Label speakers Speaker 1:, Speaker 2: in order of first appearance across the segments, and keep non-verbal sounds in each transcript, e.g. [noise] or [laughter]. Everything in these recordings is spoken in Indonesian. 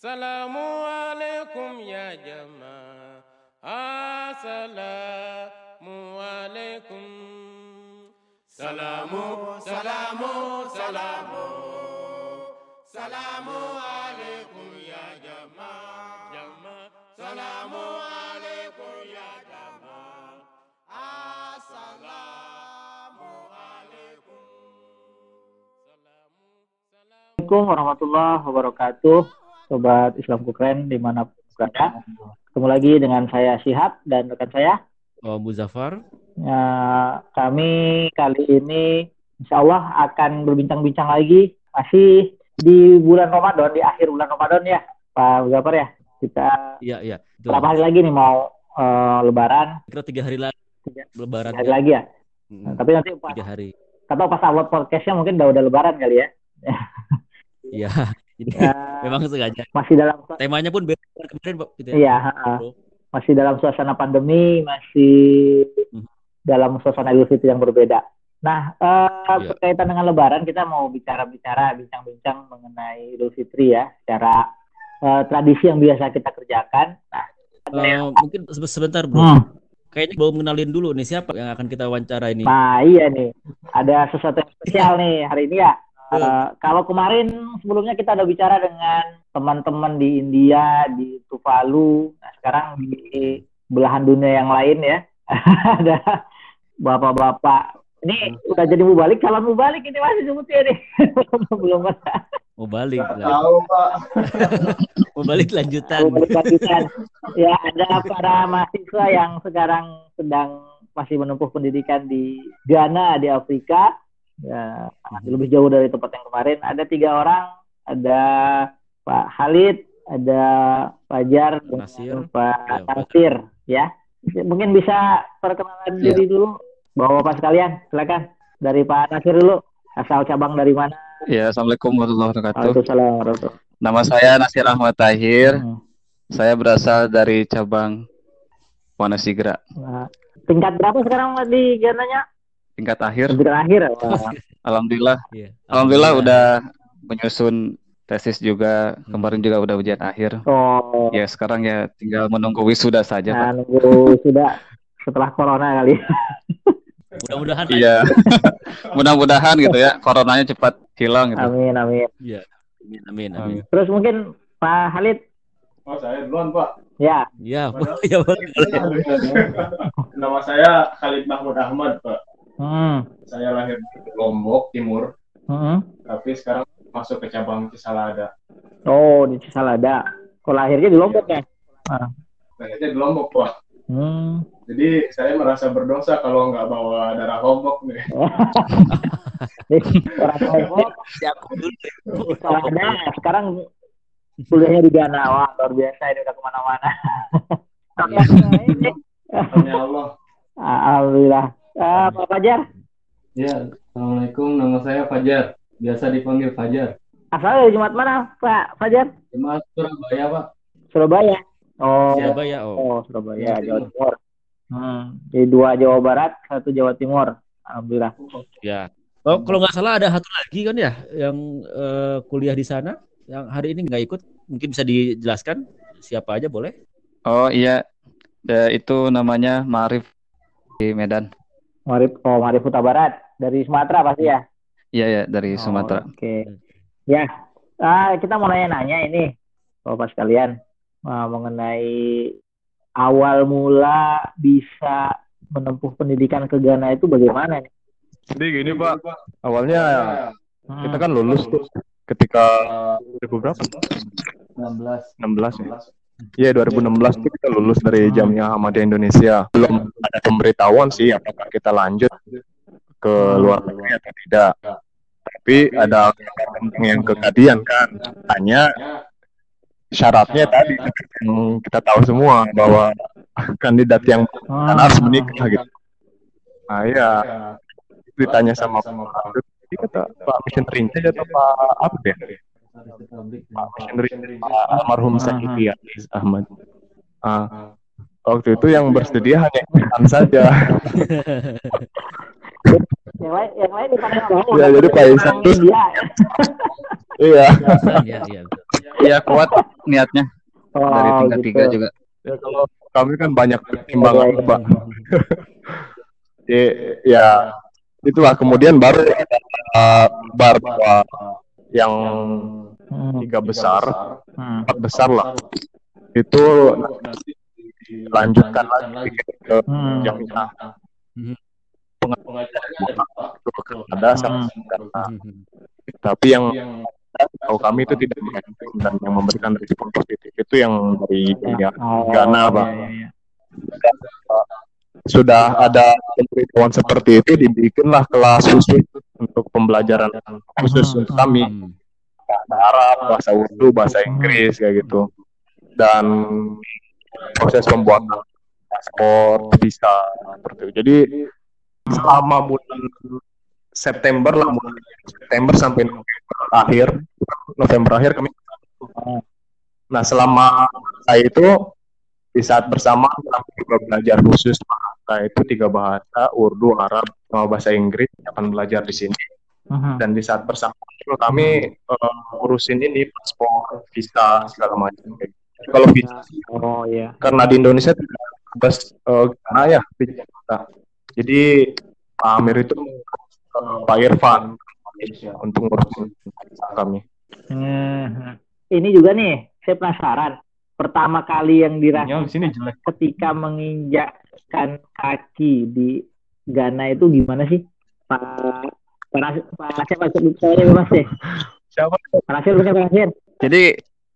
Speaker 1: Assalamualaikum ya jamaah. Assalamualaikum. Salamu, salamu, salamu. Salamu alaikum ya jamaah. Jamaah. Salamu alaikum ya jamaah. Assalamu alaikum.
Speaker 2: Warahmatullahi wabarakatuh, sobat Islamku keren di mana pun berada. Ketemu lagi dengan saya Syihab dan rekan saya.
Speaker 3: Oh, Muzaffar.
Speaker 2: Ya, kami kali ini Insya Allah akan berbincang-bincang lagi masih di bulan Ramadan, di akhir bulan Ramadan ya, Pak Muzaffar ya. Kita
Speaker 3: Iya, iya.
Speaker 2: Berapa hari lagi nih mau eh, Lebaran?
Speaker 3: Kira tiga hari lagi.
Speaker 2: Tiga-
Speaker 3: Lebaran.
Speaker 2: Hari lagi ya.
Speaker 3: Mm,
Speaker 2: Nah, tapi nanti pas,
Speaker 3: tiga hari.
Speaker 2: atau pas upload podcastnya mungkin udah udah Lebaran kali ya.
Speaker 3: Iya. [laughs] Jadi
Speaker 2: Ya, [laughs]
Speaker 3: memang sengaja.
Speaker 2: masih dalam
Speaker 3: Temanya pun beda kemarin, Pak. Gitu ya.
Speaker 2: Iya.
Speaker 3: Bro.
Speaker 2: masih dalam suasana pandemi, masih
Speaker 3: Mhm.
Speaker 2: dalam suasana Idul Fitri yang berbeda. Nah, eh,
Speaker 3: Iya.
Speaker 2: berkaitan dengan Lebaran, kita mau bicara-bicara, bincang-bincang mengenai Idul Fitri ya, secara eh, tradisi yang biasa kita kerjakan. Nah, yang-
Speaker 3: mungkin se- sebentar, Bro.
Speaker 2: Hmm.
Speaker 3: Kayaknya belum kenalin dulu nih siapa yang akan kita wawancara ini.
Speaker 2: Nah, iya nih, ada sesuatu yang spesial nih hari ini ya.
Speaker 3: Hmm.
Speaker 2: Eh, kalau kemarin sebelumnya kita udah bicara dengan teman-teman di India, di Tuvalu, nah sekarang di belahan dunia yang lain ya, [laughs] ada bapak-bapak. Ini udah jadi mubalik, kalau mubalik ini masih sebutnya nih, [laughs] belum ada.
Speaker 3: Mau balik. lah.
Speaker 4: Tahu Pak. [laughs]
Speaker 3: Mau balik lanjutan.
Speaker 2: Mubalik lanjutan. Ya, ada para mahasiswa yang sekarang sedang masih menempuh pendidikan di Ghana, di Afrika. Ya, masih lebih jauh dari tempat yang kemarin. Ada tiga orang, ada Pak Halid, ada Fajar, dan
Speaker 3: Nasir.
Speaker 2: Pak
Speaker 3: Ya.
Speaker 2: Nasir. Ya, mungkin bisa perkenalan
Speaker 4: Ya.
Speaker 2: diri dulu, bapak-bapak sekalian. Silakan dari Pak Nasir dulu. Asal cabang dari mana?
Speaker 4: Ya, Assalamualaikum warahmatullahi wabarakatuh.
Speaker 2: Waalaikumsalam warahmatullahi
Speaker 4: Nama saya Nasir Ahmad Tahir.
Speaker 2: wabarakatuh.
Speaker 4: Saya berasal dari cabang Wanasigra.
Speaker 2: Nah, tingkat berapa sekarang di Ghana-nya?
Speaker 4: Tingkat akhir.
Speaker 2: Tingkat akhir. Wah. [laughs]
Speaker 4: Alhamdulillah.
Speaker 3: Iya.
Speaker 4: Alhamdulillah udah menyusun tesis juga. Kemarin juga udah ujian akhir.
Speaker 2: Oh,
Speaker 4: Ya, sekarang ya tinggal menunggu wisuda saja, Pak.
Speaker 2: nah, nunggu sudah setelah corona kali. [laughs]
Speaker 3: Mudah-mudahan.
Speaker 4: Iya. [laughs] Mudah-mudahan gitu ya, coronanya cepat hilang gitu.
Speaker 2: Amin, amin.
Speaker 3: Iya. Amin, amin, amin.
Speaker 2: Terus mungkin Pak Halid,
Speaker 5: Oh saya duluan Pak.
Speaker 2: ya,
Speaker 3: Ya, ya boleh.
Speaker 5: Nama saya Khalid Mahmud Ahmad Pak.
Speaker 2: Hmm,
Speaker 5: Saya lahir di Lombok Timur,
Speaker 2: hmm.
Speaker 5: tapi sekarang masuk ke cabang Cisalada.
Speaker 2: oh di Cisalada. Kok lahirnya di Lombok ya?
Speaker 5: Lahirnya di Lombok Pak.
Speaker 2: Hmm.
Speaker 5: Jadi saya merasa berdosa kalau nggak bawa darah Lombok nih. [laughs]
Speaker 2: Nih, orang Lombok,
Speaker 3: Siapa dulu?
Speaker 2: Cisalada. Sekarang kuliahnya di Ghana. Wah, luar biasa ini udah ke mana-mana. [laughs]
Speaker 5: Tanya Allah.
Speaker 2: Alhamdulillah. Eh, Pak Fajar,
Speaker 6: Ya, Assalamualaikum. Nama saya Fajar. Biasa dipanggil Fajar.
Speaker 2: asalnya dari Jumat mana, Pak Fajar?
Speaker 6: Cuma Surabaya, Pak.
Speaker 2: Surabaya. Oh,
Speaker 3: Surabaya, oh.
Speaker 2: Oh, Surabaya,
Speaker 6: Jawa
Speaker 2: Jawa
Speaker 6: Timur.
Speaker 2: Timur. Hmm. Jadi dua Jawa Barat, satu Jawa Timur. Alhamdulillah.
Speaker 3: Ya. Oh, kalau nggak salah ada satu lagi kan ya yang eh, kuliah di sana yang hari ini nggak ikut. Mungkin bisa dijelaskan siapa aja boleh?
Speaker 4: Oh iya, Ya, itu namanya Marif di Medan.
Speaker 2: Marif, oh Marif Huta Barat dari Sumatera pasti ya.
Speaker 4: Iya ya, dari
Speaker 2: Oh,
Speaker 4: Sumatera.
Speaker 2: Oke. Ya, ah, kita mau nanya-nanya ini, bapak sekalian, ah, mengenai awal mula bisa menempuh pendidikan ke Ghana itu bagaimana nih?
Speaker 7: Jadi gini Pak, awalnya
Speaker 2: Hmm.
Speaker 7: kita kan lulus tuh ketika 2000 berapa?
Speaker 6: 16.
Speaker 7: 16 ya. Iya 2016 itu kita lulus dari Jamiah Ahmadiyah Indonesia. Belum ada pemberitahuan sih apakah kita lanjut ke luar negeri atau tidak. Tapi ada yang kekadian kan. Hanya syaratnya tadi yang kita tahu semua bahwa kandidat yang
Speaker 2: Hmm.
Speaker 7: harus menikah gitu. Nah iya, ditanya sama Pak kata Pak missionary aja atau Pak apa ya? Pak missionary Pak almarhum Aziz Ahmad. Ah, waktu itu yang bersedia hanya Ihsan saja. [laughs]
Speaker 2: Yang lain, yang lain di mana?
Speaker 7: Ya, jadi Pak terus-
Speaker 2: India.
Speaker 7: iya.
Speaker 3: Iya, iya. betul.
Speaker 4: ya kuat niatnya dari
Speaker 2: Oh,
Speaker 4: tingkat
Speaker 2: gitu.
Speaker 4: tiga juga.
Speaker 7: Ya kalau kami kan banyak pertimbangan,
Speaker 2: Iya, iya.
Speaker 7: Pak. Ya, ya itulah kemudian baru ada uh, bar bahwa yang
Speaker 2: Hmm.
Speaker 7: tiga besar,
Speaker 2: Hmm.
Speaker 7: empat besar lah. Itu lanjutkan lagi ke
Speaker 2: Hmm.
Speaker 7: jamnya
Speaker 3: Hmm.
Speaker 7: ada sama
Speaker 3: Hmm.
Speaker 7: tapi yang tahu kami itu tidak negatif dan yang memberikan respon positif itu yang dari ya,
Speaker 2: Oh,
Speaker 7: Ghana, Pak.
Speaker 2: iya, iya, iya.
Speaker 7: sudah ada pemberitahuan seperti itu dibikinlah kelas khusus untuk pembelajaran khusus
Speaker 2: Hmm.
Speaker 7: untuk kami
Speaker 3: Hmm.
Speaker 7: bahasa Arab, bahasa Urdu, bahasa Inggris kayak gitu dan proses pembuatan paspor visa seperti itu. Jadi selama bulan September lah mulai September sampai November akhir November akhir kami nah selama saya itu di saat bersamaan kami juga belajar khusus bahasa itu tiga bahasa Urdu Arab sama bahasa Inggris akan belajar di sini
Speaker 2: Mhm.
Speaker 7: dan di saat bersamaan juga kami eh, urusin ini paspor visa segala macam kayak gitu. Kalau visa
Speaker 2: Oh iya.
Speaker 7: karena di Indonesia tidak bebas eh, Ghana ya di Jakarta. Jadi Pak Amir itu eh, Pak Irfan Malaysia untuk ngurusin kami.
Speaker 2: Hmm. Ini juga nih, saya penasaran. Pertama kali yang dirasa
Speaker 7: Sinyal di sini jelek.
Speaker 2: ketika menginjakkan kaki di Ghana itu gimana sih? Pak Pak Ras- Pak Nasir, Pak Nasir? Pak Nasir, Pak Nasir.
Speaker 4: Jadi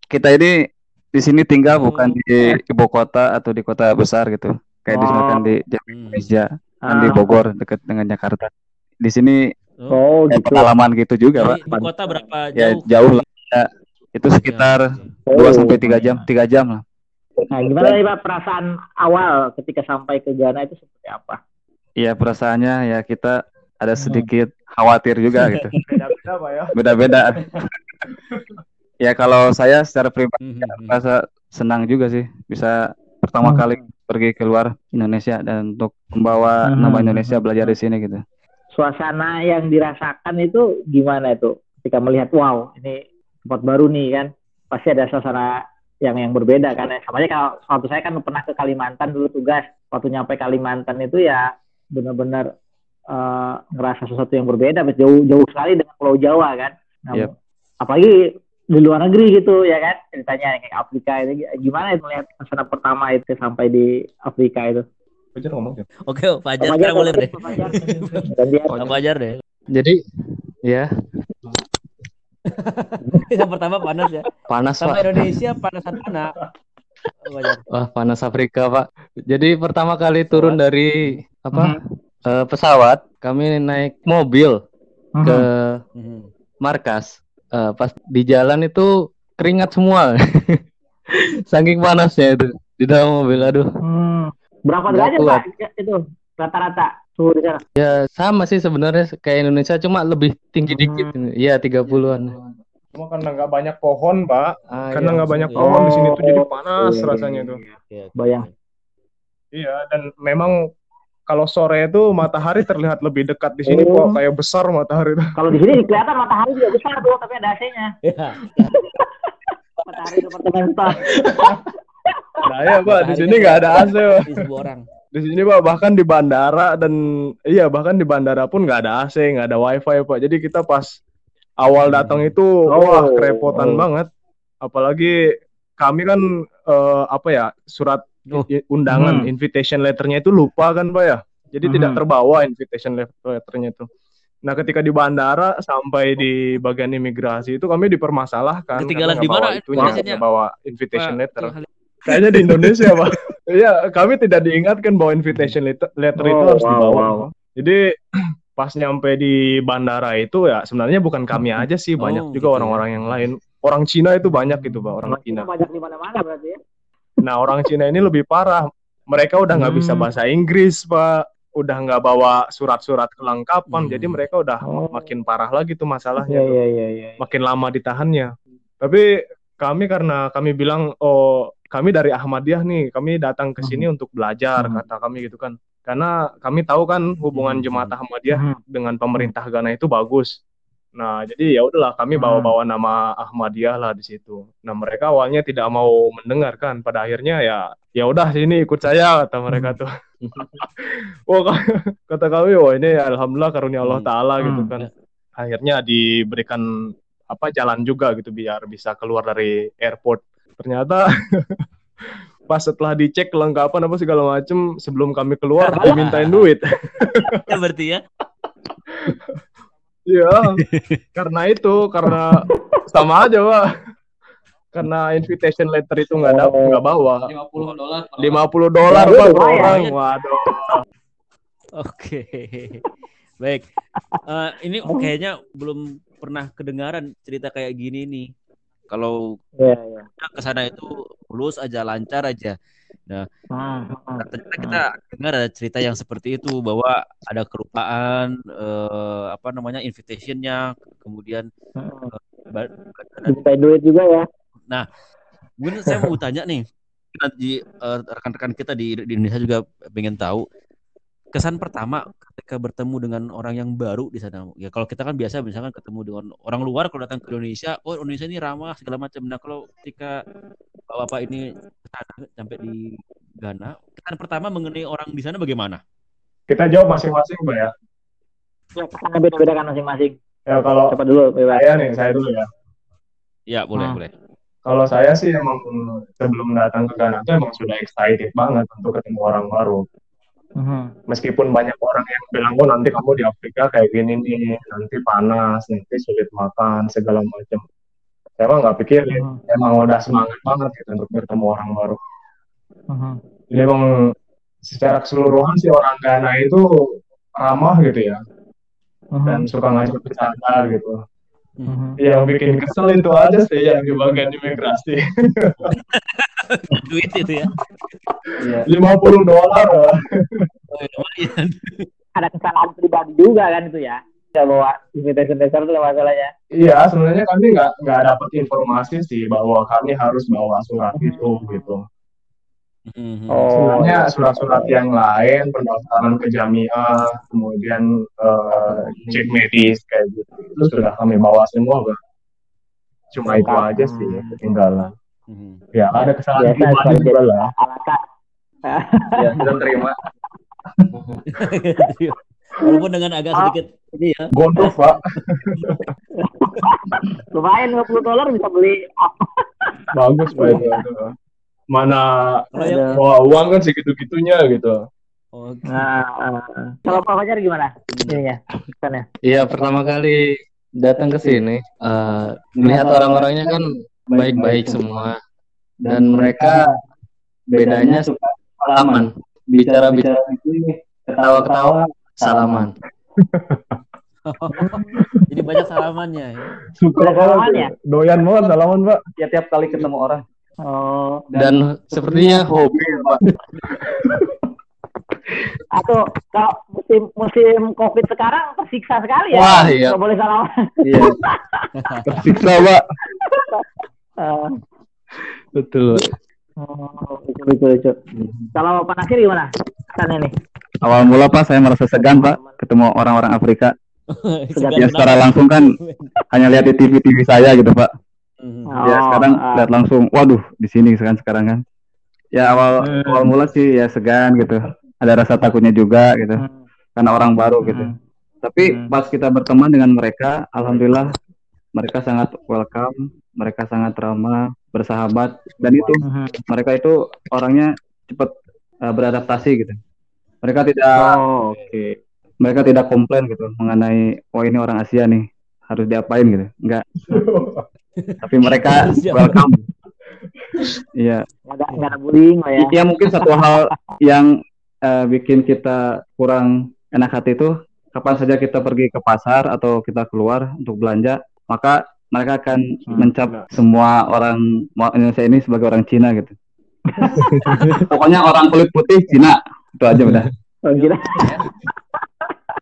Speaker 4: kita ini di sini tinggal
Speaker 2: Hmm.
Speaker 4: bukan di ibu kota atau di kota besar gitu. Kayak di
Speaker 2: Oh.
Speaker 4: misalkan di
Speaker 3: Hmm.
Speaker 4: Indonesia, kan di
Speaker 2: Ah.
Speaker 4: Bogor dekat dengan Jakarta. Di sini
Speaker 2: Oh
Speaker 4: eh,
Speaker 2: gitu.
Speaker 4: pengalaman gitu juga,
Speaker 3: Dari
Speaker 4: Pak.
Speaker 3: ibu kota berapa
Speaker 4: Ya
Speaker 3: jauh?
Speaker 4: jauh lah. Ya, itu sekitar
Speaker 2: Oh.
Speaker 4: 2 sampai 3 jam, 3 jam lah.
Speaker 2: Nah, gimana nih Pak perasaan awal ketika sampai ke Ghana itu seperti apa?
Speaker 4: Iya, perasaannya ya kita ada
Speaker 2: Hmm.
Speaker 4: sedikit khawatir juga [laughs] gitu.
Speaker 7: Beda-beda Pak ya.
Speaker 4: Beda-beda. [laughs] ya kalau saya secara pribadi
Speaker 3: Hmm.
Speaker 4: merasa senang juga sih bisa pertama
Speaker 2: Hmm.
Speaker 4: kali pergi keluar Indonesia dan untuk membawa
Speaker 2: Hmm.
Speaker 4: nama Indonesia belajar di sini gitu.
Speaker 2: Suasana yang dirasakan itu gimana itu? Ketika melihat wow, ini tempat baru nih kan. Pasti ada suasana yang yang berbeda kan. Sama aja kalau waktu saya kan pernah ke Kalimantan dulu tugas. Waktu nyampe Kalimantan itu ya benar-benar eh, ngerasa sesuatu yang berbeda, jauh jauh sekali dengan Pulau Jawa kan. Nah,
Speaker 4: Yep.
Speaker 2: Apalagi di luar negeri gitu ya kan ceritanya kayak Afrika itu gimana itu melihat suasana pertama itu sampai di Afrika itu
Speaker 7: Fajar ngomong ya.
Speaker 3: Oke, Fajar sekarang boleh deh.
Speaker 2: Fajar.
Speaker 3: Deh.
Speaker 8: Jadi ya [laughs]
Speaker 3: Yang pertama panas ya.
Speaker 8: panas
Speaker 3: Sama
Speaker 8: pak.
Speaker 3: Indonesia? Pak Fajar.
Speaker 8: Wah panas Afrika pak. Jadi pertama kali turun dari apa
Speaker 2: Mhm.
Speaker 8: eh, pesawat kami naik mobil ke
Speaker 3: Hmm.
Speaker 8: markas. Eh, pas di jalan itu keringat semua. [laughs] Saking panasnya itu di dalam mobil. Aduh.
Speaker 2: Hmm. Berapa derajat. Pak itu rata-rata suhu di sana?
Speaker 8: Ya sama sih sebenarnya kayak Indonesia cuma lebih tinggi dikit. Iya 30-an.
Speaker 7: Cuma karena nggak banyak pohon Pak.
Speaker 8: Ah,
Speaker 7: Karena
Speaker 8: iya.
Speaker 7: nggak banyak
Speaker 3: iya.
Speaker 7: pohon di sini tuh jadi panas
Speaker 2: Iya,
Speaker 7: rasanya
Speaker 2: iya,
Speaker 7: tuh.
Speaker 2: iya. Bayang.
Speaker 7: Iya dan memang kalau sore itu matahari terlihat lebih dekat di sini
Speaker 2: Oh.
Speaker 7: kok kayak besar matahari itu.
Speaker 2: Kalau di sini kelihatan matahari juga besar tuh, tapi ada AC-nya.
Speaker 3: Ya. [laughs]
Speaker 2: Matahari departemen store. [laughs]
Speaker 7: Nah ya Pak, di sini nggak ada AC Pak.
Speaker 3: Di sebuah orang.
Speaker 7: Di sini Pak bahkan di bandara dan iya bahkan di bandara pun nggak ada AC, nggak ada WiFi Pak. Jadi kita pas awal datang itu wah kerepotan
Speaker 2: oh.
Speaker 7: banget. Apalagi kami kan eh, apa ya surat
Speaker 3: Oh.
Speaker 7: undangan
Speaker 2: Hmm.
Speaker 7: invitation letternya itu lupa kan Pak ya. Jadi
Speaker 2: Hmm.
Speaker 7: tidak terbawa invitation let- letternya itu. Nah ketika di bandara sampai di bagian imigrasi itu kami dipermasalahkan.
Speaker 3: Ketinggalan
Speaker 7: karena
Speaker 3: di mana
Speaker 7: itunya, bawa invitation letter. Kayaknya di Indonesia, Pak. [laughs] Iya, kami tidak diingatkan bahwa invitation letter, letter itu
Speaker 2: Oh,
Speaker 7: harus
Speaker 2: wow,
Speaker 7: dibawa.
Speaker 2: wow.
Speaker 7: Jadi [clears throat] pas nyampe di bandara itu ya sebenarnya bukan kami aja sih, banyak
Speaker 3: Oh,
Speaker 7: juga
Speaker 3: gitu
Speaker 7: orang-orang yang lain. Orang Cina itu banyak gitu, Pak, orang. Cina
Speaker 2: banyak di mana-mana berarti ya.
Speaker 7: Nah, orang Cina ini lebih parah. Mereka udah nggak bisa
Speaker 2: Hmm.
Speaker 7: bahasa Inggris, Pak. Udah nggak bawa surat-surat kelengkapan.
Speaker 3: Hmm.
Speaker 7: Jadi mereka udah
Speaker 2: Oh.
Speaker 7: makin parah lagi tuh masalahnya. tuh.
Speaker 2: iya, iya, iya.
Speaker 7: Makin lama ditahannya. Tapi kami karena kami bilang oh kami dari Ahmadiyah nih, kami datang ke sini untuk belajar
Speaker 2: Hmm.
Speaker 7: kata kami gitu kan. Karena kami tahu kan hubungan
Speaker 3: Hmm.
Speaker 7: jemaat Ahmadiyah
Speaker 2: Hmm.
Speaker 7: dengan pemerintah Ghana itu bagus. Nah, jadi ya udahlah kami bawa-bawa nama Ahmadiyah lah di situ. Nah, mereka awalnya tidak mau mendengarkan. Pada akhirnya ya ya udah sini ikut saya kata mereka tuh. [laughs] Wah, [laughs] kata kami, wah ini alhamdulillah karunia Allah
Speaker 3: Hmm.
Speaker 7: taala gitu
Speaker 2: Hmm.
Speaker 7: kan. Akhirnya diberikan apa jalan juga gitu biar bisa keluar dari airport. Ternyata [laughs] pas setelah dicek kelengkapan apa segala macem sebelum kami keluar dimintain duit.
Speaker 3: Ya berarti ya.
Speaker 7: Iya, karena itu, karena sama aja, Pak. Karena invitation letter itu nggak ada, nggak bawa.
Speaker 6: 50 dolar.
Speaker 7: 50 dolar, Pak, per orang. Waduh.
Speaker 3: Oke. Baik. Eh, ini kayaknya belum pernah kedengaran cerita kayak gini nih. Kalau
Speaker 2: Iya, iya.
Speaker 3: kita ke sana itu mulus aja, lancar aja.
Speaker 2: Hmm, hmm,
Speaker 3: Ternyata kita dengar ada cerita yang seperti itu bahwa ada kelupaan eh, apa namanya invitationnya, kemudian
Speaker 2: hmm. Dimintain duit juga ya.
Speaker 3: Mungkin saya mau tanya nih, nanti eh, rekan-rekan kita di, di Indonesia juga pengen tahu kesan pertama ketika bertemu dengan orang yang baru di sana. Ya kalau kita kan biasa misalkan ketemu dengan orang luar kalau datang ke Indonesia, oh Indonesia ini ramah segala macam. Nah kalau ketika bapak ini ke sana, sampai di Ghana, kesan pertama mengenai orang di sana bagaimana?
Speaker 7: Kita jawab masing-masing, Pak ya.
Speaker 2: Ya, karena beda-beda kan masing-masing.
Speaker 7: Ya kalau
Speaker 2: Coba dulu, bebas.
Speaker 7: saya nih, saya dulu ya.
Speaker 3: Ya boleh
Speaker 2: Hmm.
Speaker 3: boleh.
Speaker 7: Kalau saya sih emang sebelum datang ke Ghana tuh emang sudah excited banget untuk ketemu orang baru.
Speaker 2: Hmm.
Speaker 7: Meskipun banyak orang yang bilang, oh nanti kamu di Afrika kayak gini nih, nanti panas, nanti sulit makan, segala macam. Saya mah nggak pikir.
Speaker 2: Hmm.
Speaker 7: emang udah semangat banget gitu untuk bertemu orang baru.
Speaker 2: Hmm.
Speaker 7: Jadi emang secara keseluruhan sih orang Ghana itu ramah gitu ya,
Speaker 2: Hmm.
Speaker 7: dan suka ngajak bercanda gitu.
Speaker 2: Hmm.
Speaker 7: Yang bikin kesel itu aja sih yang di bagian imigrasi.
Speaker 3: Duit itu ya.
Speaker 6: Iya.
Speaker 7: 50 dolar.
Speaker 3: Lumayan.
Speaker 2: Ada kesalahan pribadi juga kan itu ya. Ya bawa invitation letter itu masalahnya.
Speaker 7: Iya, sebenarnya kami nggak nggak dapat informasi sih bahwa kami harus bawa surat itu gitu.
Speaker 3: Mhm.
Speaker 2: Oh.
Speaker 7: Sebenarnya surat-surat yang lain, pendaftaran ke jamiah, kemudian eh, cek medis kayak gitu, itu sudah kami bawa semua, Bang. Cuma itu aja sih ya, ketinggalan.
Speaker 3: Mhm.
Speaker 7: Ya, ada kesalahan
Speaker 2: Biasa
Speaker 7: pribadi
Speaker 2: sekali
Speaker 7: juga lah.
Speaker 6: Ya, sudah terima. [laughs]
Speaker 3: Walaupun dengan agak sedikit ini ya.
Speaker 7: Gondok, Pak.
Speaker 2: Lumayan 50 dolar bisa beli apa?
Speaker 7: Bagus, Pak. Mana
Speaker 3: yang
Speaker 7: wah, uang kan segitu-gitunya gitu.
Speaker 3: oh,
Speaker 2: Nah, kalau Pak Fajar gimana? Ininya, kesannya.
Speaker 8: Iya, pertama kali datang ke sini, eh, melihat orang-orangnya kan baik-baik semua. Dan mereka bedanya suka salaman. Bicara-bicara ini, ketawa-ketawa, salaman.
Speaker 3: jadi banyak salamannya ya.
Speaker 7: Suka
Speaker 2: Ada salaman ya?
Speaker 7: Doyan banget salaman, Pak.
Speaker 8: Ya tiap kali ketemu orang.
Speaker 2: Oh,
Speaker 8: Dan sepertinya hobi, Pak. [laughs]
Speaker 2: atau kalau musim musim covid sekarang tersiksa sekali ya.
Speaker 8: Wah, iya.
Speaker 2: Nggak boleh salah.
Speaker 8: Iya, [laughs]
Speaker 7: Tersiksa, Pak.
Speaker 2: Eh,
Speaker 8: betul.
Speaker 2: oh, lucu, lucu, lucu. Kalau Pak Nasir gimana? Kesannya nih.
Speaker 4: Awal mula Pak saya merasa segan Pak ketemu orang-orang Afrika. [laughs]
Speaker 3: Segan
Speaker 4: Ya secara langsung kan hanya lihat di TV-TV saya gitu Pak. Ya
Speaker 2: Oh,
Speaker 4: sekarang
Speaker 2: ah.
Speaker 4: lihat langsung, waduh di sini kan sekarang kan. Ya awal
Speaker 7: Hmm.
Speaker 4: awal mula sih ya segan gitu. Ada rasa takutnya juga gitu
Speaker 2: Hmm.
Speaker 4: karena orang baru gitu.
Speaker 2: Hmm.
Speaker 4: Tapi
Speaker 2: Hmm.
Speaker 4: pas kita berteman dengan mereka, alhamdulillah mereka sangat welcome, mereka sangat ramah, bersahabat dan itu
Speaker 2: Mhm.
Speaker 4: mereka itu orangnya cepat uh, beradaptasi gitu. Mereka tidak
Speaker 2: Oh, oke.
Speaker 4: mereka tidak komplain gitu mengenai oh ini orang Asia nih harus diapain gitu. Enggak. [laughs] Tapi mereka [laughs] welcome. Iya.
Speaker 2: Nggak ada, ada bullying lah ya.
Speaker 4: Ya mungkin satu hal yang eh, bikin kita kurang enak hati itu kapan saja kita pergi ke pasar atau kita keluar untuk belanja, maka mereka akan mencap semua orang Indonesia ini sebagai orang Cina gitu. [laughs] Pokoknya orang kulit putih Cina itu aja udah.
Speaker 2: Oh.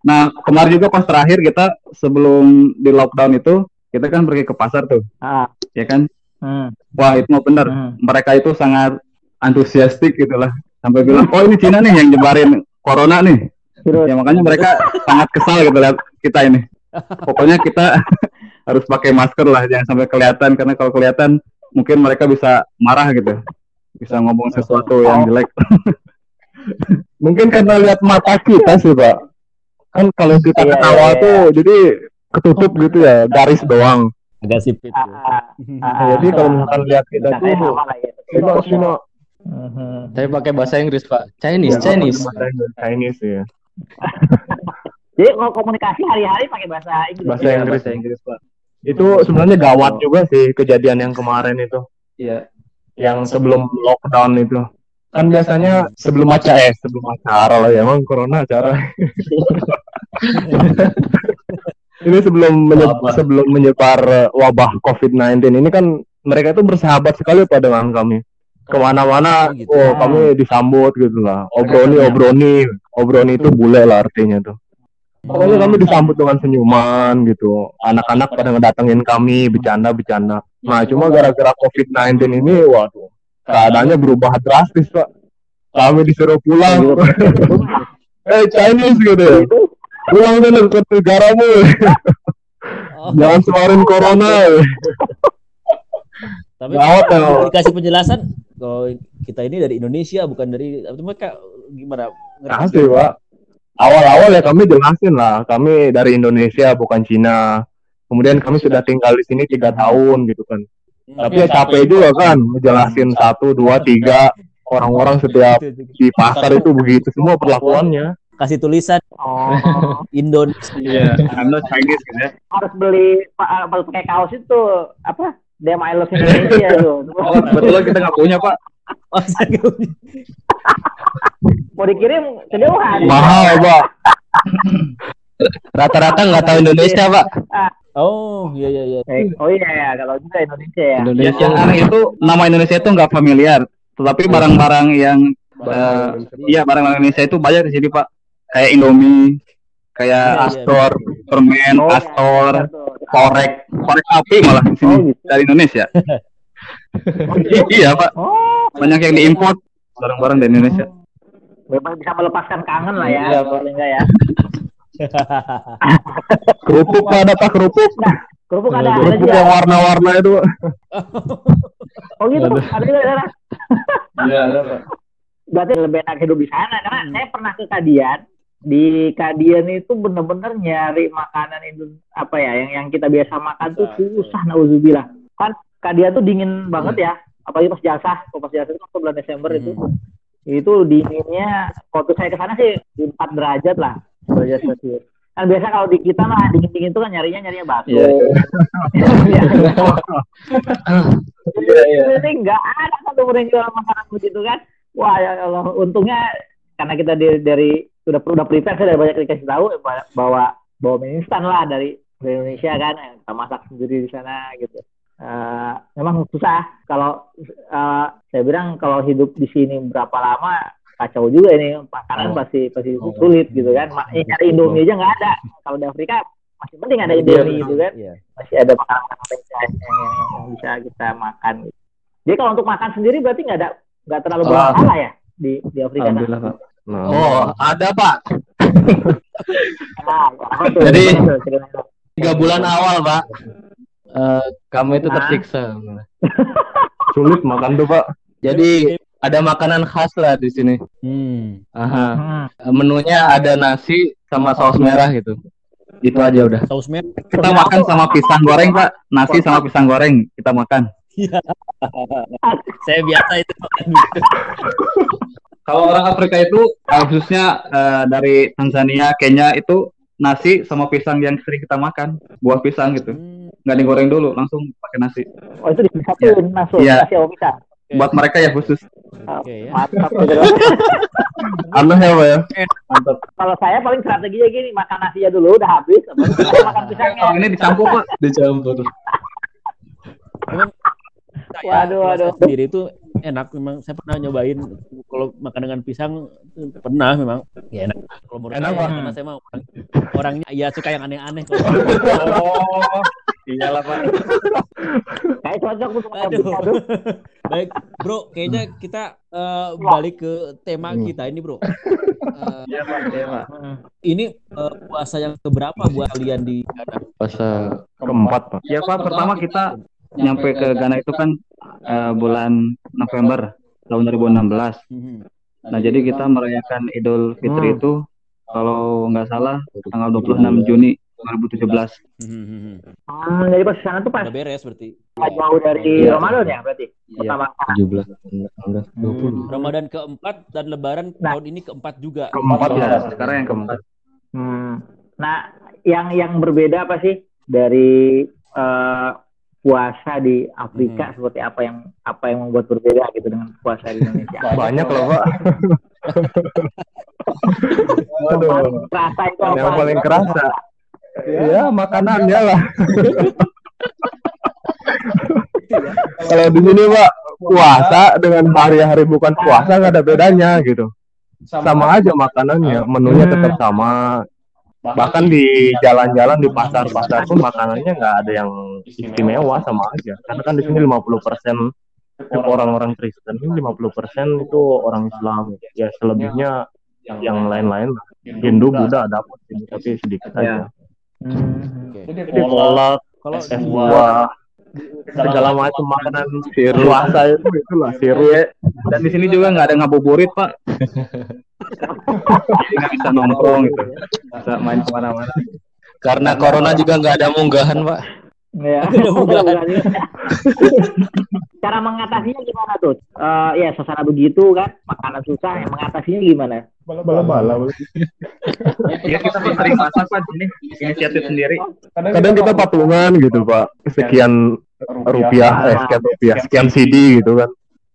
Speaker 4: Nah kemarin juga pas terakhir kita sebelum di lockdown itu kita kan pergi ke pasar tuh,
Speaker 2: Ah,
Speaker 4: ya kan?
Speaker 2: hmm,
Speaker 4: Wah itu mau bener.
Speaker 2: hmm.
Speaker 4: mereka itu sangat antusiastik gitu lah. Sampai bilang oh ini Cina nih yang nyebarin corona nih.
Speaker 2: Terus,
Speaker 4: ya makanya mereka sangat kesal gitu lihat kita ini. Pokoknya kita [laughs] harus pakai masker lah, jangan sampai kelihatan. Karena kalau kelihatan mungkin mereka bisa marah gitu, bisa ngomong sesuatu yang jelek.
Speaker 7: Mungkin karena lihat mata kita sih, Pak. Kan kalau kita
Speaker 2: Iya,
Speaker 7: ketawa
Speaker 2: iya,
Speaker 7: tuh jadi ketutup gitu ya, garis doang.
Speaker 3: Agak sipit.
Speaker 2: Ah,
Speaker 3: ya.
Speaker 2: ah, ah,
Speaker 7: Jadi kalau misalkan lihat kita tuh,
Speaker 2: ya.
Speaker 7: Sino.
Speaker 2: Mhm.
Speaker 8: Saya pakai bahasa Inggris, Pak. Chinese,
Speaker 7: Ya,
Speaker 8: Chinese.
Speaker 7: bahasa Inggris, Chinese ya.
Speaker 2: Jadi kalau komunikasi hari-hari pakai bahasa Inggris.
Speaker 7: Bahasa
Speaker 4: Iya,
Speaker 7: Inggris.
Speaker 4: bahasa Inggris, Pak.
Speaker 7: Itu sebenarnya gawat juga sih kejadian yang kemarin itu.
Speaker 4: Iya.
Speaker 7: Yang sebelum lockdown itu. Kan biasanya sebelum acara eh sebelum acara lah ya, emang corona acara. [laughs] ini sebelum menye-
Speaker 8: Wabah.
Speaker 7: sebelum menyebar eh, wabah COVID-19 ini kan mereka itu bersahabat sekali pada dengan kami. Ke mana-mana,
Speaker 3: Oh, gitu.
Speaker 7: oh kami disambut gitu lah. Obroni, obroni, obroni itu bule lah artinya tuh. Pokoknya kami disambut dengan senyuman gitu. Anak-anak pada ngedatengin kami, bercanda-bercanda. Nah, cuma gara-gara COVID-19 ini, waduh, keadaannya berubah drastis, Pak. Kami disuruh pulang. [laughs] eh, Chinese gitu ya. Pulang sana ke negaramu. [laughs]
Speaker 3: Oh,
Speaker 7: Jangan sebarin corona.
Speaker 3: tapi
Speaker 7: Gawat ya.
Speaker 3: dikasih penjelasan kalau kita ini dari Indonesia bukan dari apa mereka gimana?
Speaker 7: Kasih, Pak. Awal-awal ya kami jelasin lah, kami dari Indonesia bukan Cina. Kemudian kami sudah tinggal di sini tiga tahun gitu kan. Tapi ya capek juga kan, ngejelasin satu, dua, tiga. Orang-orang setiap [laughs] di pasar itu begitu semua perlakuannya.
Speaker 3: Kasih tulisan
Speaker 2: Oh,
Speaker 3: Indonesia.
Speaker 4: Iya, I'm not Chinese gitu ya.
Speaker 2: harus beli harus pakai kaos itu apa? Damn I love Indonesia tuh.
Speaker 4: Oh, kebetulan kita nggak punya, Pak.
Speaker 3: Oh.
Speaker 2: Mau dikirim kejauhan.
Speaker 7: Mahal, Pak. [laughs]
Speaker 8: Rata-rata nggak tahu Indonesia, Pak.
Speaker 3: Oh, iya iya iya.
Speaker 2: Eh, Oh iya ya, kalau juga Indonesia ya.
Speaker 4: Ya,
Speaker 8: Indonesia.
Speaker 4: yang aneh itu nama Indonesia itu nggak familiar, tetapi barang-barang yang eh, iya barang-barang Indonesia itu banyak di sini Pak. Kayak Indomie, kayak
Speaker 3: Iya, iya,
Speaker 4: Astor, permen,
Speaker 2: Oh, iya,
Speaker 4: Astor,
Speaker 2: betul.
Speaker 4: korek, korek api malah di sini
Speaker 2: Oh, gitu.
Speaker 4: dari Indonesia. [laughs] [laughs] iya Pak,
Speaker 2: Oh,
Speaker 4: banyak yang diimpor barang-barang dari Indonesia.
Speaker 2: memang bisa melepaskan kangen lah ya.
Speaker 4: Iya.
Speaker 2: Paling enggak ya. [laughs]
Speaker 7: Kerupuk. Ada, Pak, kerupuk.
Speaker 2: Kerupuk ada, ada
Speaker 7: Kerupuk
Speaker 2: juga.
Speaker 7: yang warna-warna itu, Pak.
Speaker 2: Oh gitu, ada juga ada.
Speaker 4: Iya, ada Pak.
Speaker 2: Berarti lebih enak hidup di sana karena saya pernah ke Kadian. Di Kadian itu bener-bener nyari makanan itu apa ya yang yang kita biasa makan tuh susah nauzubillah. Kan Kadian tuh dingin banget ya, apalagi pas jasa, pas jasa itu bulan Desember itu. Itu dinginnya waktu saya ke sana sih di 4 derajat lah derajat celcius. Kan biasa kalau di kita mah dingin-dingin tuh kan nyarinya nyarinya bakso.
Speaker 4: Iya,
Speaker 2: Iya. [laughs]
Speaker 4: Iya, iya.
Speaker 2: Ini nggak ada satu pun yang jual makanan begitu kan. Wah ya Allah, untungnya karena kita dari, dari sudah udah prepare saya dari banyak dikasih tahu eh, bawa bawa mie instan lah dari, dari Indonesia kan, eh, kita masak sendiri di sana gitu. Eh, memang susah kalau eh, saya bilang kalau hidup di sini berapa lama kacau juga ini makanan
Speaker 8: Oh.
Speaker 2: pasti pasti sulit gitu kan. Ma- eh, nyari Indomie aja nggak ada. Kalau di Afrika masih penting ada Indomie gitu kan
Speaker 3: Iya.
Speaker 2: masih ada makanan yang, yang, yang bisa kita makan. Jadi kalau untuk makan sendiri berarti nggak ada nggak terlalu
Speaker 4: Ah.
Speaker 2: bermasalah ya di di Afrika. kan?
Speaker 7: Nah,
Speaker 8: Oh, ada, Pak. [laughs] Jadi-? [laughs] Tiga bulan awal, Pak. Eh, kamu itu
Speaker 2: Nah.
Speaker 8: tersiksa. [laughs]
Speaker 7: sulit makan tuh, Pak.
Speaker 8: Jadi ada makanan khas lah di sini.
Speaker 3: Hmm.
Speaker 8: Aha.
Speaker 2: Hmm.
Speaker 8: Menunya ada nasi sama saus merah gitu. Itu aja udah.
Speaker 3: Saus merah.
Speaker 4: Kita makan sama pisang goreng Pak, nasi sama pisang goreng kita makan.
Speaker 3: Saya biasa itu makan.
Speaker 4: Kalau orang Afrika itu eh, khususnya eh, dari Tanzania, Kenya itu nasi sama pisang yang sering kita makan, buah pisang gitu.
Speaker 3: Hmm.
Speaker 4: Nggak digoreng dulu, langsung pakai nasi.
Speaker 2: Oh itu disatuin masuk
Speaker 4: Iya.
Speaker 2: nasi sama pisang.
Speaker 4: Buat mereka ya khusus.
Speaker 2: Oh,
Speaker 3: Oke, ya.
Speaker 2: Mantap [laughs] gitu.
Speaker 7: Aneh ya, Pak ya.
Speaker 4: Mantap.
Speaker 2: Kalau saya paling strateginya gini makan nasinya dulu udah habis, makan [laughs] pisangnya.
Speaker 4: Kalau ini dicampur Pak.
Speaker 8: Dicampur.
Speaker 2: Waduh, waduh.
Speaker 3: sendiri itu enak memang saya pernah nyobain kalau makan dengan pisang pernah memang ya enak kalau menurut
Speaker 7: Enak,
Speaker 3: saya karena saya mau orang, orangnya ya suka yang aneh-aneh kalau
Speaker 4: Oh, Iyalah Pak.
Speaker 2: Kayak cocok sama
Speaker 3: Aduh. [laughs] Baik, Bro, kayaknya kita eh, balik ke tema kita ini, Bro. Eh, [laughs]
Speaker 4: Iya Pak. Iya Pak.
Speaker 3: ini eh, puasa yang keberapa buat kalian di Ghana?
Speaker 8: Puasa
Speaker 7: Keempat, Pak.
Speaker 4: Ya Pak, pertama kita nyampe ke Ghana itu kan eh, bulan November tahun 2016.
Speaker 3: Mhm.
Speaker 4: Nah, jadi kita merayakan Idul Fitri
Speaker 2: Hmm.
Speaker 4: itu kalau nggak salah tanggal 26 Juni 2017.
Speaker 3: Mhm.
Speaker 2: Hmm, jadi pas sana tuh pas
Speaker 3: Udah beres berarti.
Speaker 2: pas jauh dari
Speaker 4: Iya.
Speaker 2: Ramadan ya berarti.
Speaker 4: Iya.
Speaker 2: Pertama
Speaker 8: 17, 19, 20.
Speaker 3: Ramadan keempat dan Lebaran
Speaker 2: Nah.
Speaker 3: tahun ini keempat juga.
Speaker 7: Keempat
Speaker 4: Ya,
Speaker 7: ya.
Speaker 4: sekarang yang keempat.
Speaker 2: Hmm. Nah, yang yang berbeda apa sih dari eh, puasa di Afrika
Speaker 3: Hmm.
Speaker 2: seperti apa yang apa yang membuat berbeda gitu dengan puasa di Indonesia? [laughs]
Speaker 7: Banyak loh, Pak. [laughs]
Speaker 2: Yang paling kerasa itu apa?
Speaker 7: Yang paling kerasa. Ya, makanannya lah. [laughs] Kalau di sini, Pak, puasa dengan hari-hari bukan puasa nggak ada bedanya gitu. Sama aja makanannya, menunya tetap sama. Bahkan di jalan-jalan di pasar-pasar pun makanannya nggak ada yang istimewa sama aja. Karena kan di sini 50% orang-orang Kristen, 50% itu orang Islam. Ya selebihnya yang lain-lain lah. Hindu, Buddha ada tapi sedikit aja.
Speaker 2: Hmm.
Speaker 3: Oke.
Speaker 7: Jadi kolak,
Speaker 3: Kalau
Speaker 7: es buah, segala macam makanan siru [laughs] puasa itu itulah siru.
Speaker 4: Dan di sini juga nggak ada ngabuburit Pak. [laughs] Jadi nggak bisa nongkrong gitu, bisa main ke mana-mana.
Speaker 8: Karena corona juga nggak ada munggahan, Pak.
Speaker 2: Ya. [laughs] Cara mengatasinya gimana tuh? Eh, ya suasana begitu kan, makanan susah, yang mengatasinya gimana?
Speaker 7: Bala-bala.
Speaker 4: Ya kita pun sering masak Pak di sini, inisiatif sendiri.
Speaker 7: Kadang kita patungan gitu pak, sekian rupiah, eh sekian rupiah, sekian CD gitu kan.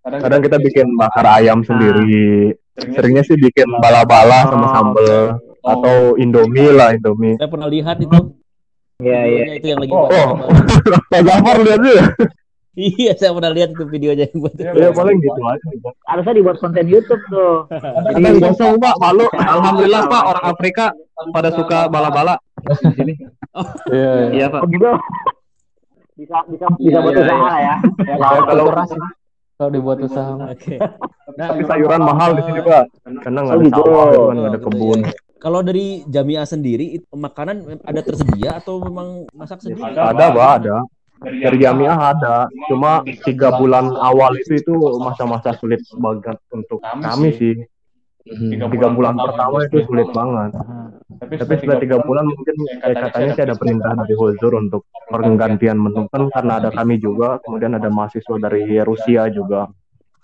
Speaker 7: Kadang kita bikin bakar ayam sendiri. Seringnya sih bikin bala-bala sama sambel atau Indomie lah Indomie.
Speaker 3: saya pernah lihat itu.
Speaker 2: Iya, iya.
Speaker 3: itu yang lagi
Speaker 7: Oh, oh. [laughs] Pak Jafar lihat ya.
Speaker 3: Iya, saya pernah lihat itu videonya yang buat.
Speaker 7: Ya paling gitu aja.
Speaker 2: Harusnya dibuat konten YouTube tuh. [laughs]
Speaker 7: Kadang gosong pak, malu. [laughs]
Speaker 4: Alhamdulillah Pak orang Afrika pada suka bala-bala di sini.
Speaker 7: Iya.
Speaker 4: Iya Pak.
Speaker 2: Oh gitu. Bisa bisa bisa buat
Speaker 4: iya,
Speaker 2: usaha
Speaker 4: iya.
Speaker 2: ya.
Speaker 8: Kalau keras kalau dibuat usaha.
Speaker 3: Oke. [laughs]
Speaker 7: Tapi sayuran mahal di sini pak, karena nggak
Speaker 2: Oh,
Speaker 7: ada sawah, gitu kan, nggak ada kebun.
Speaker 3: Kalau dari Jamiah sendiri itu makanan ada tersedia atau memang masak sendiri?
Speaker 7: Ada pak, ada. Dari Jamiah ada, cuma tiga bulan awal itu itu masa-masa sulit banget untuk kami sih. Tiga bulan pertama itu sulit banget. Tapi setelah tiga bulan mungkin kayak katanya sih ada perintah dari Huzur untuk pergantian menu kan karena ada kami juga, kemudian ada mahasiswa dari Rusia juga.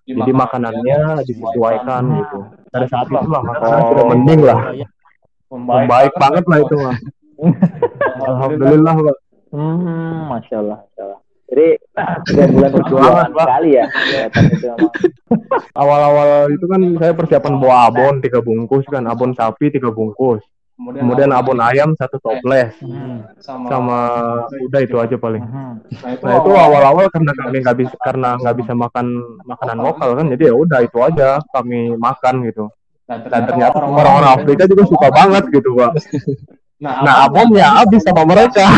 Speaker 7: Jadi makanannya disesuaikan gitu. Dari saat itu lah makanan sudah mending lah. Membaik banget lah itu mah. [laughs] Alhamdulillah pak.
Speaker 2: Hmm, masya Allah, masya Allah. Jadi tiga bulan perjuangan sekali ya.
Speaker 7: Awal-awal itu kan saya persiapan bawa abon tiga bungkus kan, abon sapi tiga bungkus. Kemudian abon ayam satu toples. Sama udah itu aja paling.
Speaker 2: Hmm.
Speaker 7: Nah itu awal-awal karena kami nggak bisa karena nggak bisa makan makanan lokal kan, jadi ya udah itu aja kami makan gitu. Dan ternyata orang-orang Afrika juga suka banget gitu pak. Nah abonnya habis sama mereka. [laughs]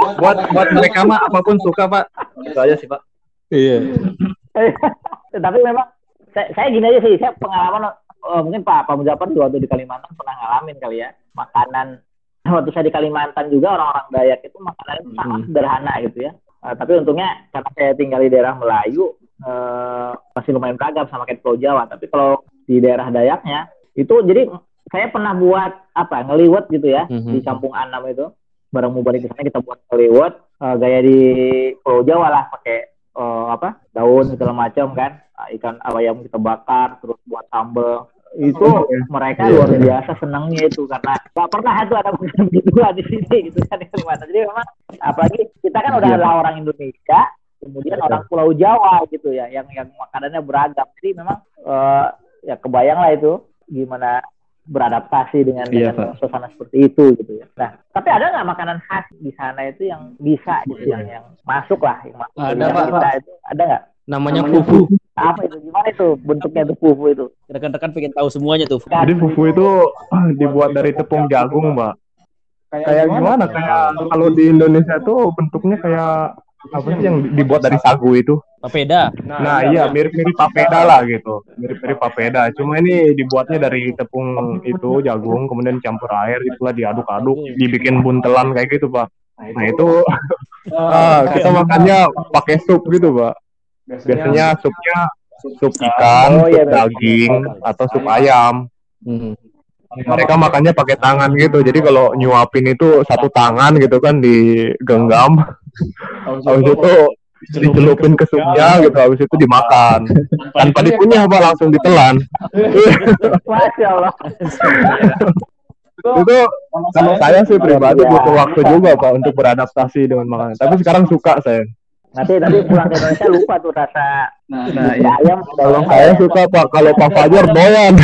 Speaker 4: Buat buat mereka mah apa pun suka Pak. Itu aja sih Pak.
Speaker 8: Iya. [laughs]
Speaker 2: Tapi memang saya, saya gini aja sih, saya pengalaman eh, mungkin Pak Pak Mujafar juga waktu di Kalimantan pernah ngalamin kali ya makanan waktu saya di Kalimantan juga orang-orang Dayak itu makanannya itu sangat sederhana gitu ya. Eh, tapi untungnya karena saya tinggal di daerah Melayu eh, masih lumayan beragam sama kayak Pulau Jawa. Tapi kalau di daerah Dayaknya itu jadi saya pernah buat apa ngeliwet gitu ya
Speaker 8: Mhm.
Speaker 2: di Kampung Anam itu bareng mau balik ke sana kita buat ngeliwet eh, gaya di Pulau Jawa lah pakai eh, apa daun segala macam kan ikan ayam kita bakar terus buat sambal itu mereka luar biasa senangnya itu karena nggak pernah tuh ada makanan begituan di sini gitu kan di Kalimantan jadi memang apalagi kita kan udah adalah orang Indonesia kemudian orang Pulau Jawa gitu ya yang yang makanannya beragam. Jadi memang eh, ya kebayang lah itu gimana beradaptasi dengan,
Speaker 4: Iya,
Speaker 2: dengan suasana seperti itu gitu ya. Nah, tapi ada nggak makanan khas di sana itu yang bisa gitu, yang yang masuk lah, yang masuk
Speaker 8: Ada, Pak.
Speaker 2: kita itu? Ada nggak?
Speaker 8: Namanya fufu.
Speaker 2: Apa itu? Gimana itu bentuknya itu fufu itu?
Speaker 3: Rekan-rekan pengen tahu semuanya tuh.
Speaker 7: Jadi fufu itu dibuat dari tepung jagung mbak. kayak gimana kayak kalau di Indonesia tuh bentuknya kayak apa sih yang dibuat dari sagu itu
Speaker 3: Papeda.
Speaker 7: nah iya mirip-mirip papeda lah gitu mirip-mirip papeda cuma ini dibuatnya dari tepung itu jagung kemudian campur air itulah diaduk-aduk dibikin buntelan kayak gitu pak nah itu [laughs] ah, kita makannya pakai sup gitu pak biasanya supnya sup ikan.
Speaker 2: Oh, iya,
Speaker 7: sup daging atau sup ayam.
Speaker 8: Hmm.
Speaker 7: mereka makannya pakai tangan gitu. Jadi kalau nyuapin itu satu tangan gitu kan digenggam. Habis itu dicelupin ke supnya gitu. Habis itu dimakan. [laughs] Tanpa dikunyah apa langsung ditelan.
Speaker 2: Masya Allah.
Speaker 7: itu kalau saya sih pribadi butuh waktu juga pak untuk beradaptasi dengan makanan. Tapi sekarang suka saya
Speaker 2: Nanti nanti pulang ke Indonesia lupa tuh rasa
Speaker 4: Nah,
Speaker 2: ya, ayam
Speaker 7: kalau saya suka pak kalau Pak Fajar doyan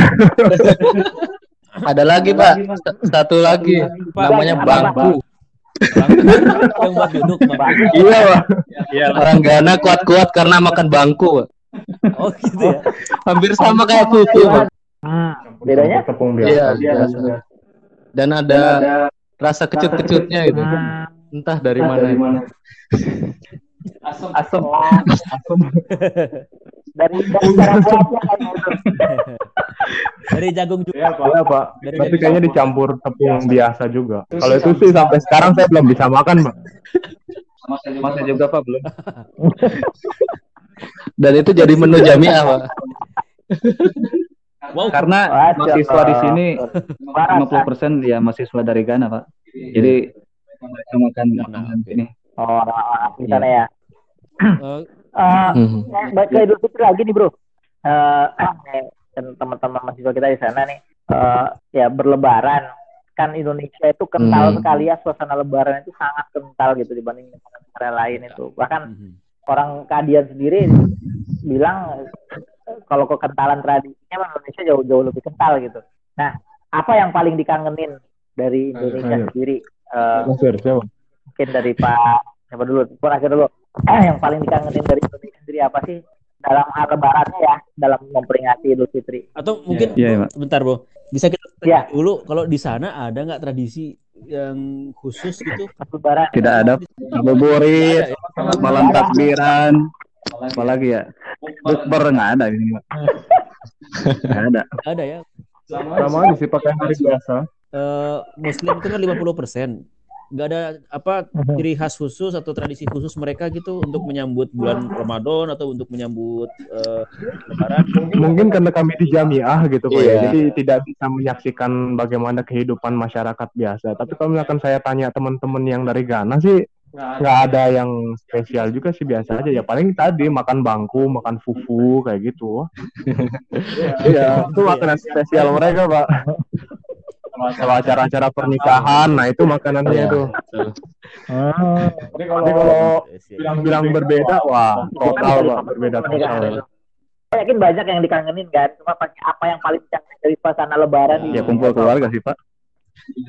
Speaker 8: Ada lagi Pak, satu lagi namanya bangku.
Speaker 3: yang buat duduk Bang.
Speaker 7: iya pak
Speaker 8: Orang Ghana kuat-kuat karena makan bangku. Pak.
Speaker 3: Oh gitu ya. [laughs]
Speaker 8: Hampir sama kayak fufu. Pak.
Speaker 2: Hmm, bedanya?
Speaker 7: tepung
Speaker 8: Iya,
Speaker 7: biasa
Speaker 8: biasa. Dan ada rasa kecut-kecutnya gitu. Entah dari mana. [laughs]
Speaker 5: Asam.
Speaker 2: Asam. Asam. Dari dari cara buatnya kan.
Speaker 3: Dari jagung juga.
Speaker 5: Iya, Pak.
Speaker 7: Iya pak,
Speaker 3: Dari
Speaker 7: tapi kayaknya dicampur tepung biasa juga. Kalau itu sih sampai sekarang saya belum bisa makan pak.
Speaker 4: Masa juga Pak belum. [laughs]
Speaker 8: Dan itu jadi menu jamiah, Pak.
Speaker 3: Wow.
Speaker 4: Karena
Speaker 2: Masya
Speaker 4: mahasiswa di sini
Speaker 2: Barat,
Speaker 4: 50% ya mahasiswa dari Ghana Pak. Jadi mereka makan makanan ini.
Speaker 2: Oh, di sana ya.
Speaker 3: Eh,
Speaker 2: Eh,
Speaker 8: Hmm.
Speaker 2: eh, baik ke Idul Fitri lagi nih bro. Eh, nih, dan teman-teman mahasiswa kita di sana nih, eh, ya berlebaran kan Indonesia itu kental
Speaker 8: Hmm.
Speaker 2: sekali ya suasana Lebaran itu sangat kental gitu dibanding negara lain itu. Bahkan
Speaker 3: mhm.
Speaker 2: orang Kadian sendiri bilang kalau kekentalan tradisinya Indonesia jauh jauh lebih kental gitu. Nah, apa yang paling dikangenin dari Indonesia
Speaker 7: Ayo.
Speaker 2: sendiri? Eh,
Speaker 7: Masir, siapa?
Speaker 2: mungkin dari Pak siapa dulu? Pun akhir dulu. Eh, yang paling dikangenin dari Indonesia sendiri apa sih dalam hal lebarannya ya, dalam memperingati Idul Fitri?
Speaker 3: Atau mungkin
Speaker 4: iya, Pak.
Speaker 3: bentar, Bro. Bisa kita tanya
Speaker 2: Iya.
Speaker 3: dulu kalau di sana ada nggak tradisi yang khusus gitu?
Speaker 2: Lebaran.
Speaker 4: Tidak ada ngabuburit, malam takbiran, apalagi ya. Bukber nggak ada ini Pak. Nggak ada.
Speaker 3: Nggak ada ya.
Speaker 7: Sama aja sih pakai hari biasa.
Speaker 3: Eh, Muslim itu kan 50%. Nggak ada apa ciri khas khusus atau tradisi khusus mereka gitu untuk menyambut bulan Ramadan atau untuk menyambut eh, Lebaran.
Speaker 7: Mungkin karena kami di jamiah gitu pak ya,
Speaker 8: Iya.
Speaker 7: jadi tidak bisa menyaksikan bagaimana kehidupan masyarakat biasa. Tapi kalau misalkan saya tanya teman-teman yang dari Ghana sih nggak ada yang spesial juga sih biasa aja ya paling tadi makan bangku makan fufu kayak gitu [laughs] iya itu makanan spesial mereka pak kalau acara-acara pernikahan nah itu makanannya
Speaker 8: Iya,
Speaker 7: itu
Speaker 8: betul.
Speaker 7: Tapi kalau bilang-bilang berbeda wah total pak berbeda total
Speaker 2: Saya yakin banyak yang dikangenin kan, cuma pasti apa yang paling dikangenin dari suasana lebaran
Speaker 4: Ya kumpul keluarga sih Pak.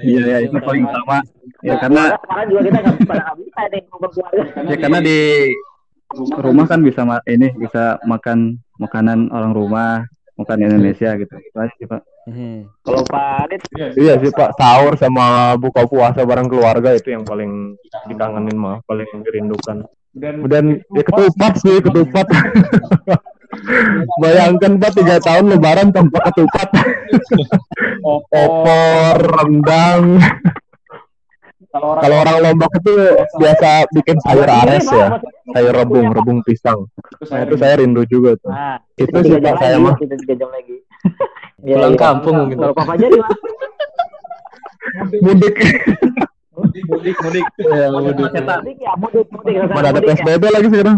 Speaker 4: Iya ya itu paling utama. Ya karena
Speaker 2: sekarang juga kita nggak pada bisa nih kumpul keluarga.
Speaker 4: ya karena di rumah kan bisa ini bisa makan makanan orang rumah, makan Indonesia gitu. Itu aja sih Pak.
Speaker 3: Mhm.
Speaker 2: Kalau Pak Adit,
Speaker 7: iya sih pak. Sahur sama buka puasa bareng keluarga itu yang paling dikangenin mah. Paling dirindukan. Kemudian ya ketupat. sih ketupat. [laughs] Bayangkan pak tiga tahun lebaran tanpa ketupat. Opor rendang. Kalau orang lombok itu biasa bikin sayur ares ya. sayur rebung rebung pisang. Nah itu saya rindu juga tuh.
Speaker 2: Nah,
Speaker 7: itu sih pak saya mah.
Speaker 2: kita tiga jam lagi. [laughs] Iya,
Speaker 8: Pulang
Speaker 2: iya.
Speaker 8: kampung mungkin.
Speaker 2: Kalau Pak Fajar gimana?
Speaker 7: mudik
Speaker 5: Mudik, mudik.
Speaker 8: Ya, waduh.
Speaker 2: Mudik ya, mudik, mudik.
Speaker 7: mana ada
Speaker 2: Mudik ya.
Speaker 7: psbb lagi sekarang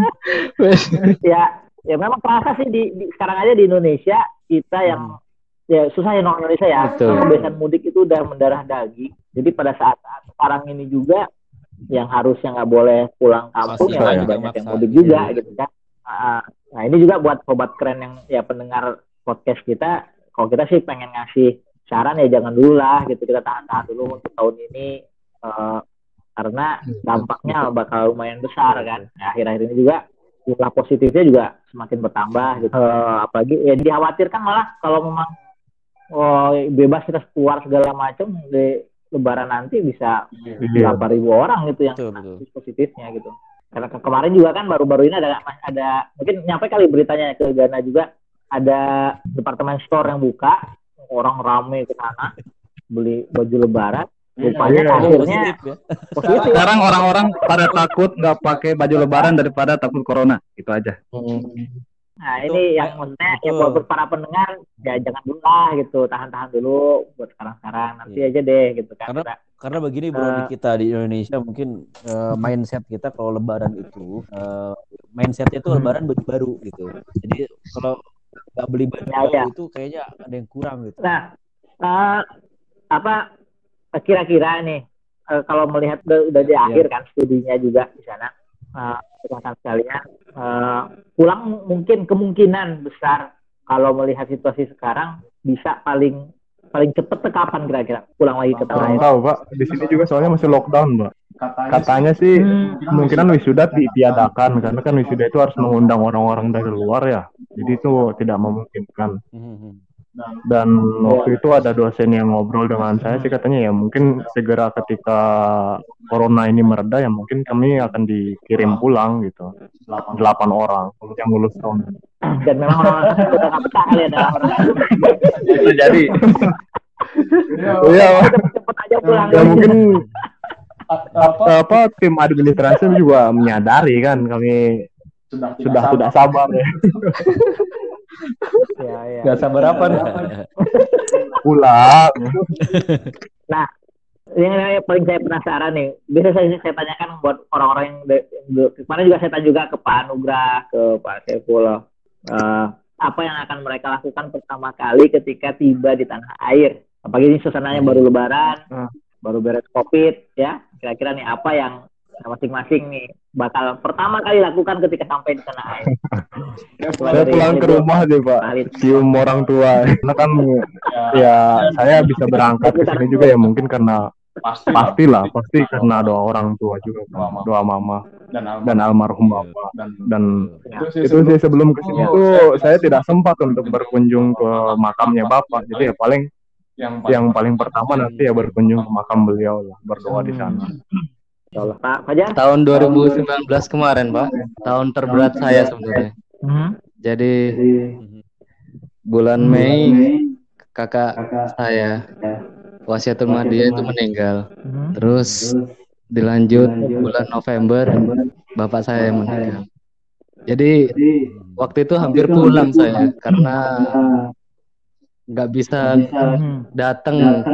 Speaker 7: [laughs]
Speaker 2: ya ya memang terasa sih di, di- sekarang aja di Indonesia kita yang ya susah ya orang Indonesia ya
Speaker 8: Betul.
Speaker 2: kebiasaan mudik itu udah mendarah daging jadi pada saat, sekarang ini juga yang harusnya nggak boleh pulang kampung
Speaker 3: Masih
Speaker 2: ya
Speaker 3: banyak yang
Speaker 2: mudik juga
Speaker 3: Iya.
Speaker 2: gitu kan Ah, nah ini juga buat sobat keren yang ya pendengar podcast kita kalau kita sih pengen ngasih saran ya jangan dulu lah gitu kita tahan-tahan dulu untuk tahun ini eh, karena dampaknya bakal lumayan besar kan Nah, akhir-akhir ini juga jumlah positifnya juga semakin bertambah gitu. Eh, apalagi ya dikhawatirkan malah kalau memang oh, bebas kita keluar segala macam di lebaran nanti bisa
Speaker 7: Iya.
Speaker 2: berapa ribu orang gitu yang
Speaker 3: Betul,
Speaker 2: positifnya gitu. Karena ke- kemarin juga kan baru-baru ini ada ada mungkin nyampe kali beritanya ke Ghana juga ada departemen store yang buka orang rame ke sana beli baju lebaran rupanya
Speaker 7: Iya.
Speaker 2: akhirnya
Speaker 3: Positif ya.
Speaker 2: positif
Speaker 4: Sekarang orang-orang pada takut nggak pakai baju lebaran daripada takut corona. Itu aja.
Speaker 2: nah
Speaker 3: Itu,
Speaker 2: ini yang maksudnya ya
Speaker 3: betul.
Speaker 2: buat para pendengar ya jangan dulu lah gitu tahan-tahan dulu buat sekarang-sekarang nanti
Speaker 3: Iya.
Speaker 2: aja deh gitu kan
Speaker 3: Karena-
Speaker 2: Kita-
Speaker 3: Karena begini bro di
Speaker 2: Eh.
Speaker 3: kita di Indonesia mungkin eh, mindset kita kalau Lebaran itu eh, mindsetnya itu Lebaran baju baru gitu. Jadi kalau nggak beli baju
Speaker 2: Ya,
Speaker 3: baru
Speaker 2: ya.
Speaker 3: itu kayaknya ada yang kurang gitu.
Speaker 2: Nah, eh, apa kira-kira nih eh, kalau melihat udah, udah di akhir kan studinya juga di sana, eh, rekan sekalian, eh, pulang mungkin kemungkinan besar kalau melihat situasi sekarang bisa paling paling cepet ke kapan kira-kira pulang lagi ke tanah air?
Speaker 7: tahu pak. Di sini juga soalnya masih lockdown pak.
Speaker 5: Katanya,
Speaker 7: Katanya sih
Speaker 2: Hmm.
Speaker 7: kemungkinan wisuda ditiadakan karena kan wisuda itu harus mengundang orang-orang dari luar ya. Jadi itu tidak memungkinkan. Dan waktu itu ada dosen yang ngobrol dengan saya sih katanya ya mungkin segera ketika corona ini mereda ya mungkin kami akan dikirim pulang gitu. Delapan orang yang lulus tahun ini.
Speaker 2: Dan memang orang-orang udah nggak betah kali ada orang
Speaker 4: Itu jadi.
Speaker 7: Iya, Pak.
Speaker 2: cepet aja pulang.
Speaker 7: ya mungkin apa tim administrasi juga menyadari kan kami
Speaker 5: sudah
Speaker 7: sudah tidak sabar [laughs] ya
Speaker 2: Ya, ya.
Speaker 8: Gak sabar apa nih?
Speaker 7: pulang.
Speaker 2: yang, yang paling saya penasaran nih, bisa saya, saya tanyakan buat orang-orang yang kemarin juga saya tanya juga ke Pak Anugrah, ke Pak Saiful, eh, apa yang akan mereka lakukan pertama kali ketika tiba di tanah air? Apalagi ini suasananya baru Lebaran,
Speaker 7: Hmm.
Speaker 2: Baru beres COVID, ya. Kira-kira nih apa yang masing-masing nih bakal pertama kali lakukan ketika sampai di tanah air? [laughs]
Speaker 7: Saya pulang ke rumah deh pak, cium orang tua. [laughs] Karena kan ya saya bisa berangkat ke sini juga ya mungkin karena
Speaker 5: pasti
Speaker 7: pastilah pasti. karena doa orang tua juga kan. doa mama
Speaker 5: dan
Speaker 7: dan almarhum bapak.
Speaker 5: Dan
Speaker 7: dan
Speaker 5: itu sih
Speaker 7: itu sih sebelum ke sini tuh saya tidak sempat untuk berkunjung ke makamnya bapak. Jadi ya paling
Speaker 5: yang
Speaker 7: yang paling pertama nanti ya berkunjung ke makam beliau lah berdoa di sana.
Speaker 2: Pak Fajar?
Speaker 8: Tahun 2019 kemarin, Pak. Tahun terberat saya sebenarnya.
Speaker 2: Hmm?
Speaker 8: Jadi
Speaker 3: Mhm.
Speaker 8: bulan Mei kakak saya Wasiatul Madiyah itu meninggal.
Speaker 2: Hmm?
Speaker 8: Terus dilanjut bulan November bapak saya yang meninggal. Jadi waktu itu hampir pulang saya karena nggak bisa
Speaker 2: Hmm.
Speaker 8: datang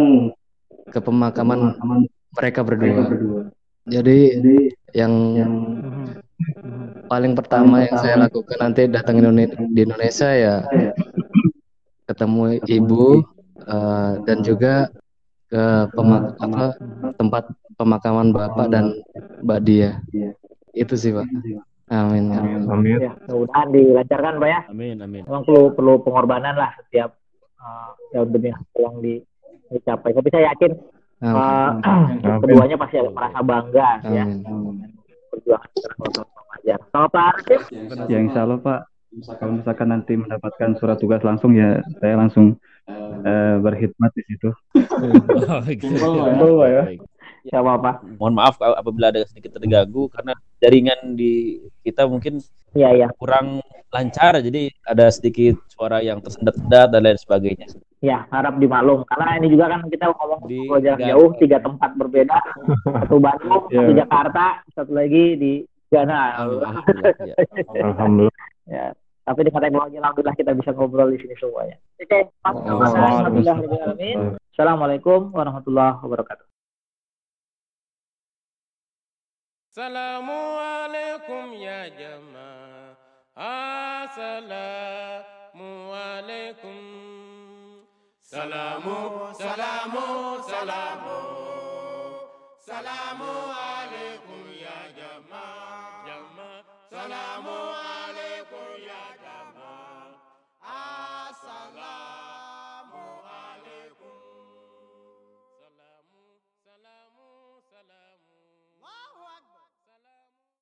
Speaker 8: ke pemakaman mereka berdua. Jadi yang paling pertama yang saya lakukan nanti datang di Indonesia ya ketemu ibu eh, dan juga ke pemak apa, tempat pemakaman bapak dan mbak Dia. Itu sih pak. Amin. ya.
Speaker 7: amin
Speaker 2: Ya, mudah-mudahan dilancarkan Pak ya.
Speaker 3: Amin amin.
Speaker 2: memang perlu perlu pengorbanan lah setiap uh, ya demi hasil yang di, dicapai. Tapi saya yakin
Speaker 8: Amin.
Speaker 2: uh, [clears throat] keduanya pasti merasa bangga ya
Speaker 8: Amin.
Speaker 2: perjuangan Fajar. Kalau Pak Arif,
Speaker 4: Ya insya Allah Pak. Kalau misalkan nanti mendapatkan surat tugas langsung ya saya langsung eh, berkhidmat di situ.
Speaker 3: Oh, gitu.
Speaker 5: Simpel lah ya.
Speaker 2: Pak?
Speaker 3: Mohon maaf kalau- apabila ada sedikit terganggu karena jaringan di kita mungkin
Speaker 2: Iya iya.
Speaker 3: kurang lancar jadi ada sedikit suara yang tersendat-sendat dan lain sebagainya.
Speaker 2: Ya harap dimaklum karena ini juga kan kita ngomong
Speaker 3: Di-
Speaker 2: jarak jauh tiga tempat berbeda. [laughs] Satu Bandung,
Speaker 7: Ya.
Speaker 2: satu Jakarta, satu lagi di Ghana.
Speaker 3: Alhamdulillah. Ya.
Speaker 7: alhamdulillah [laughs]
Speaker 2: ya. Tapi dengan teknologi alhamdulillah kita bisa ngobrol di sini semuanya. Oke. Alhamdulillah. Assalamualaikum warahmatullahi wabarakatuh.
Speaker 1: Salamu alaikum ya jamaah. Assalamu alaikum. Salamu, salamu, salamu. Salamu alaikum ya jamaah. Jamaah. Salamu